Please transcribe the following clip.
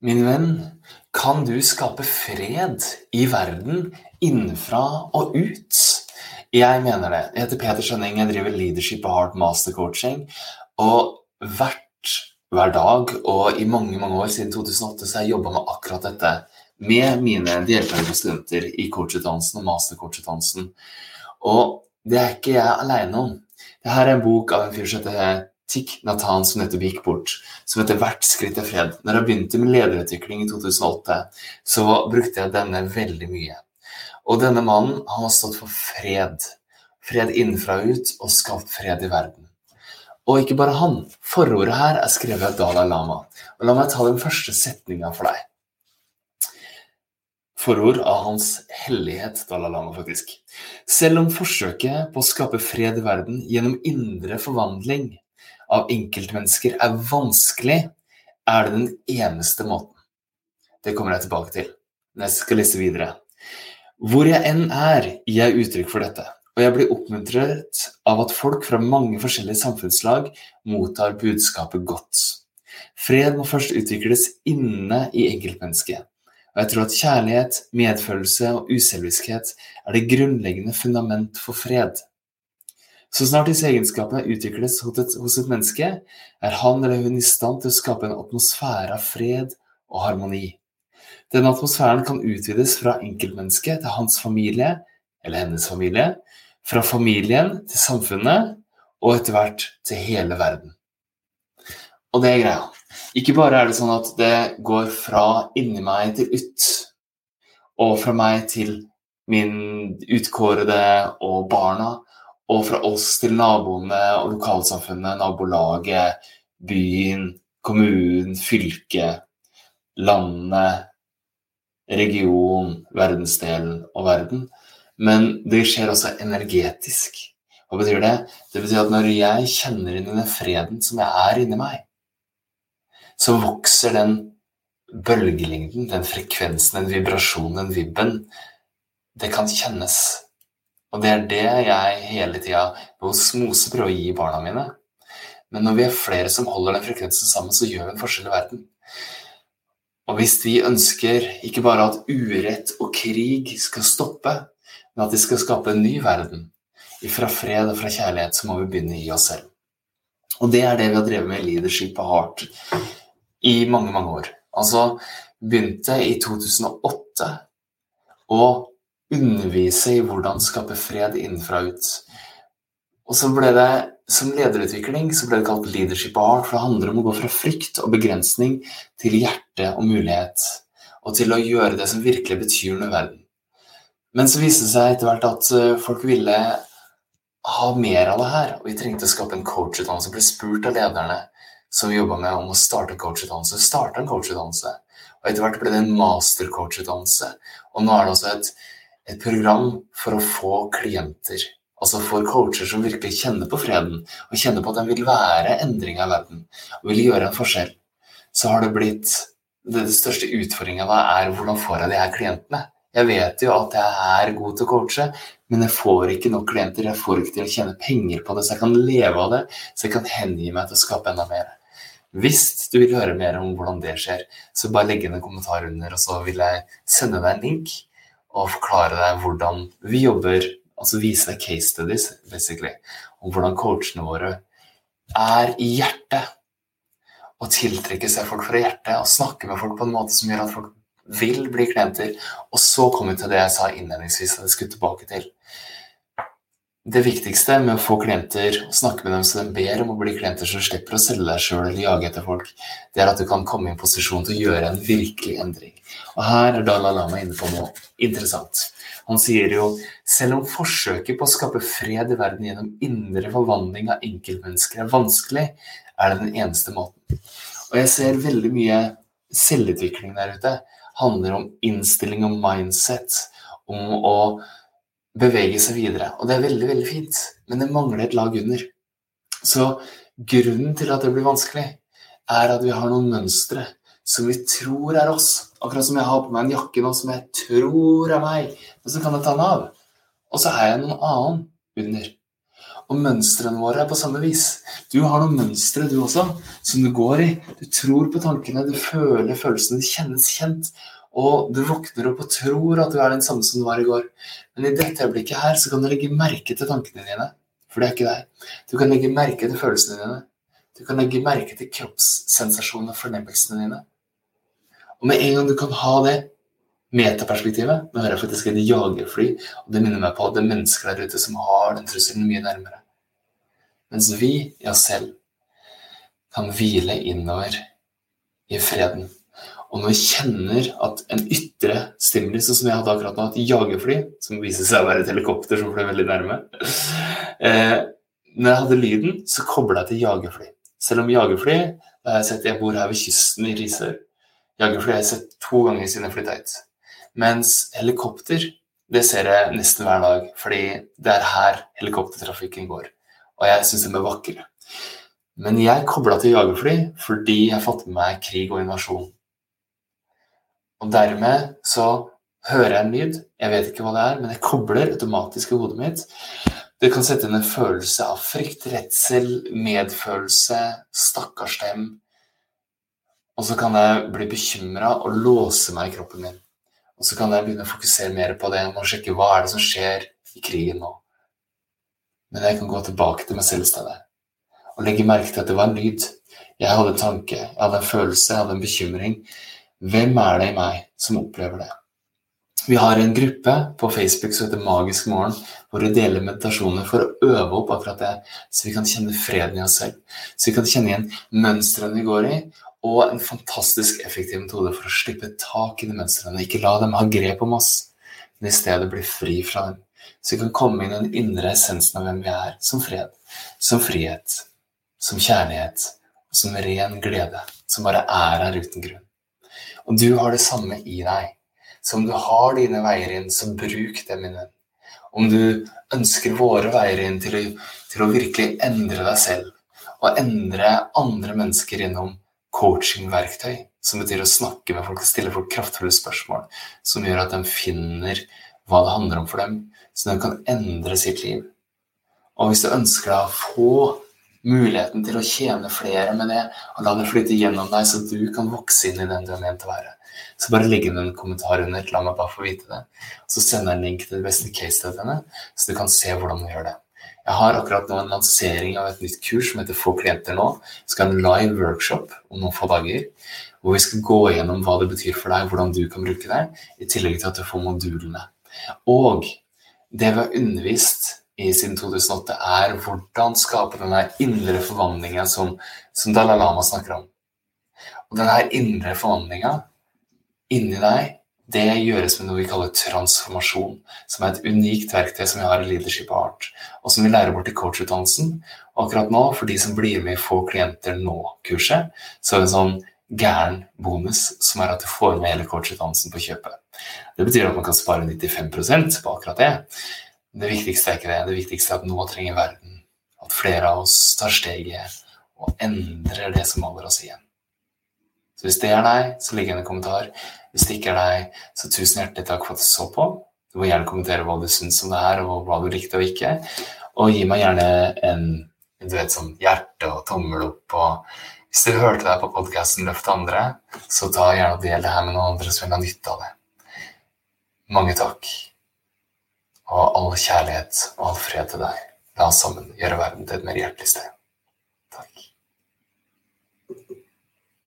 Min venn, kan du skape fred i verden innenfra og ut? Jeg mener det. Jeg heter Peter Skjønning, jeg driver Leadership og Heart Master Coaching. Og hvert, hver dag og i mange mange år siden 2008 så har jeg jobba med akkurat dette med mine deltakende studenter i coachutdannelsen og mastercoachutdannelsen. Og det er ikke jeg aleine om. Dette er en bok av en fyr som heter Tikk Nathan som nettopp gikk bort, som heter 'Hvert skritt er fred'. Når jeg begynte med lederutvikling i 2008, så brukte jeg denne veldig mye. Og denne mannen han har stått for fred. Fred innenfra og ut, og skapt fred i verden. Og ikke bare han. Forordet her er skrevet av Dalai Lama. Og La meg ta den første setninga for deg. Forord av Hans hellighet Dalai Lama, faktisk. Selv om forsøket på å skape fred i verden gjennom indre forvandling av enkeltmennesker er vanskelig, er det den eneste måten. Det kommer jeg tilbake til når jeg skal lese videre. Hvor jeg enn er, gir jeg uttrykk for dette, og jeg blir oppmuntret av at folk fra mange forskjellige samfunnslag mottar budskapet godt. Fred må først utvikles inne i enkeltmennesket, og jeg tror at kjærlighet, medfølelse og uselviskhet er det grunnleggende fundament for fred. Så snart disse egenskapene utvikles hos et, menneske, er han eller hun i stand til å skape en atmosfære av fred og harmoni. Denne atmosfæren kan utvides fra enkeltmennesket til hans familie eller hennes familie, fra familien til samfunnet og etter hvert til hele verden. Og det er greia. Ikke bare er det sånn at det går fra inni meg til ut, og fra meg til min utkårede og barna, og fra oss til naboene og lokalsamfunnet, nabolaget, byen, kommunen, fylket, landet, region, verdensdelen og verden. Men det skjer også energetisk. Hva betyr det? Det betyr at når jeg kjenner inn i den freden som jeg er inni meg, så vokser den bølgelengden, den frekvensen, den vibrasjonen, den vibben. Det kan kjennes og det er det jeg hele tida hos Mose prøver å gi barna mine. Men når vi er flere som holder den frekvensen sammen, så gjør vi en forskjell i verden. Og hvis vi ønsker ikke bare at urett og krig skal stoppe, men at de skal skape en ny verden, fra fred og fra kjærlighet, så må vi begynne i oss selv. Og det er det vi har drevet med i Leadership og Heart i mange, mange år. Altså begynte i 2008 og undervise i hvordan skape fred innenfra og ut. Og så ble det, Som lederutvikling så ble det kalt leadership art, for det handler om å gå fra frykt og begrensning til hjerte og mulighet, og til å gjøre det som virkelig betyr noe i verden. Men så viste det seg etter hvert at eh, folk ville ha mer av det her, og vi trengte å skape en coachutdannelse. Ble spurt av lederne som vi jobba med om å starte coachutdannelse. Starte en coachutdannelse. Og etter hvert ble det en mastercoachutdannelse. Og nå er det også et et program for å få klienter. Altså for coacher som virkelig kjenner på freden, og kjenner på at de vil være endring av verden, og vil gjøre en forskjell. Så har det blitt Det største utfordringa er hvordan får jeg de her klientene? Jeg vet jo at jeg er god til å coache, men jeg får ikke nok klienter. Jeg får ikke til å tjene penger på det, så jeg kan leve av det, så jeg kan hengi meg til å skape enda mer. Hvis du vil høre mer om hvordan det skjer, så bare legg inn en kommentar under, og så vil jeg sende deg en link og forklare deg hvordan vi jobber, altså vise deg case studies, basically, om hvordan coachene våre er i hjertet. Og tiltrekke seg folk fra hjertet og snakke med folk på en måte som gjør at folk vil bli klienter. Og så kommer vi til det jeg sa innledningsvis at jeg skulle tilbake til det viktigste med å få klienter og snakke med dem så de ber om å bli klienter, som slipper å selge deg sjøl eller jage etter folk, det er at du kan komme i en posisjon til å gjøre en virkelig endring. Og her er Dalai Lama inne på noe interessant. Han sier jo selv om forsøket på å skape fred i verden gjennom indre forvandling av enkeltmennesker er vanskelig, er det den eneste måten. Og jeg ser veldig mye selvutvikling der ute handler om innstilling og mindset, om å bevege seg videre. Og det er veldig, veldig fint, men det mangler et lag under. Så grunnen til at det blir vanskelig, er at vi har noen mønstre som vi tror er oss. Akkurat som jeg har på meg en jakke nå som jeg tror er meg, men så kan jeg ta den av. Og så er jeg noen annen under. Og mønstrene våre er på samme vis. Du har noen mønstre, du også, som du går i. Du tror på tankene, du føler følelsene, det kjennes kjent. Og du våkner opp og tror at du er den samme som du var i går. Men i dette øyeblikket her så kan du legge merke til tankene dine. For det er ikke deg. Du kan legge merke til følelsene dine. Du kan legge merke til kroppssensasjonene og fornemmelsene dine. Og med en gang du kan ha det metaperspektivet Nå hører jeg faktisk et jagerfly, og det minner meg på at det er mennesker der ute som har den trusselen mye nærmere. Mens vi oss selv kan hvile innover i freden. Og når jeg kjenner at en ytre stimuli, sånn som jeg hadde akkurat nå, et jagerfly, som viser seg å være et helikopter som fløy veldig nærme eh, Når jeg hadde lyden, så kobla jeg til jagerfly. Selv om jagerfly da har jeg sett Jeg bor her ved kysten i Risør. Jagerfly har jeg sett to ganger siden jeg flytta hit. Mens helikopter det ser jeg nesten hver dag, fordi det er her helikoptertrafikken går. Og jeg syns de er vakre. Men jeg kobla til jagerfly fordi jeg har fått med meg krig og invasjon. Og dermed så hører jeg en lyd, jeg vet ikke hva det er, men jeg kobler automatisk i hodet mitt. Det kan sette inn en følelse av frykt, redsel, medfølelse, stakkarstem. Og så kan jeg bli bekymra og låse meg i kroppen min. Og så kan jeg begynne å fokusere mer på det og sjekke hva er det som skjer i krigen nå. Men jeg kan gå tilbake til meg selv i stedet og legge merke til at det var en lyd. Jeg hadde en tanke, jeg hadde en følelse, jeg hadde en bekymring. Hvem er det i meg som opplever det? Vi har en gruppe på Facebook som heter Magisk morgen, hvor vi deler meditasjoner for å øve opp akkurat det, så vi kan kjenne freden i oss selv. Så vi kan kjenne igjen mønstrene vi går i, og en fantastisk effektiv metode for å slippe tak i de mønstrene. Ikke la dem ha grep om oss, men i stedet bli fri fra dem. Så vi kan komme inn i den indre essensen av hvem vi er, som fred, som frihet, som kjærlighet, og som ren glede, som bare er her uten grunn. Og du har det samme i deg. Så om du har dine veier inn, så bruk dem i den. Om du ønsker våre veier inn til å, til å virkelig endre deg selv, og endre andre mennesker innom coachingverktøy, som betyr å snakke med folk og stille folk kraftfulle spørsmål, som gjør at de finner hva det handler om for dem, så de kan endre sitt liv. Og hvis du ønsker deg å få muligheten til å tjene flere med det, og la det flyte gjennom deg, så du kan vokse inn i den du er ment å være, så bare legg inn en kommentar under. La meg bare få vite det. Så sender jeg en link til de beste case-studiene, så du kan se hvordan du gjør det. Jeg har akkurat nå en lansering av et nytt kurs som heter Få klienter nå. Vi skal ha en live workshop om noen få dager. Hvor vi skal gå gjennom hva det betyr for deg, hvordan du kan bruke det, i tillegg til at du får modulene. Og det vi har undervist i siden 2008, er hvordan skape denne indre forvandlinga som, som Dalai Lama snakker om. Og denne indre forvandlinga inni deg det gjøres med noe vi kaller transformasjon, som er et unikt verktøy som vi har i Leadership Art, og som vi lærer bort i coachutdannelsen. Og akkurat nå, for de som blir med i Få klienter nå-kurset, så er det en sånn gæren bonus som er at du får med hele coachutdannelsen på kjøpet. Det betyr at man kan spare 95 på akkurat det. Det viktigste er ikke det. Det viktigste er at nå trenger verden at flere av oss tar steget og endrer det som holder oss igjen. Så hvis det er deg, så ligg igjen en kommentar. Hvis det ikke er deg, så tusen hjertelig takk for at du så på. Du må gjerne kommentere hva du syns om det her, og hva du likte og ikke. Og gi meg gjerne en du vet, sånn hjerte og tommel opp. Og hvis du hørte deg på podkasten Løft andre, så ta gjerne og del det her med noen andre som vil ha nytte av det. Mange takk. Og all kjærlighet og all fred til deg. La oss sammen gjøre verden til et mer hjertelig sted.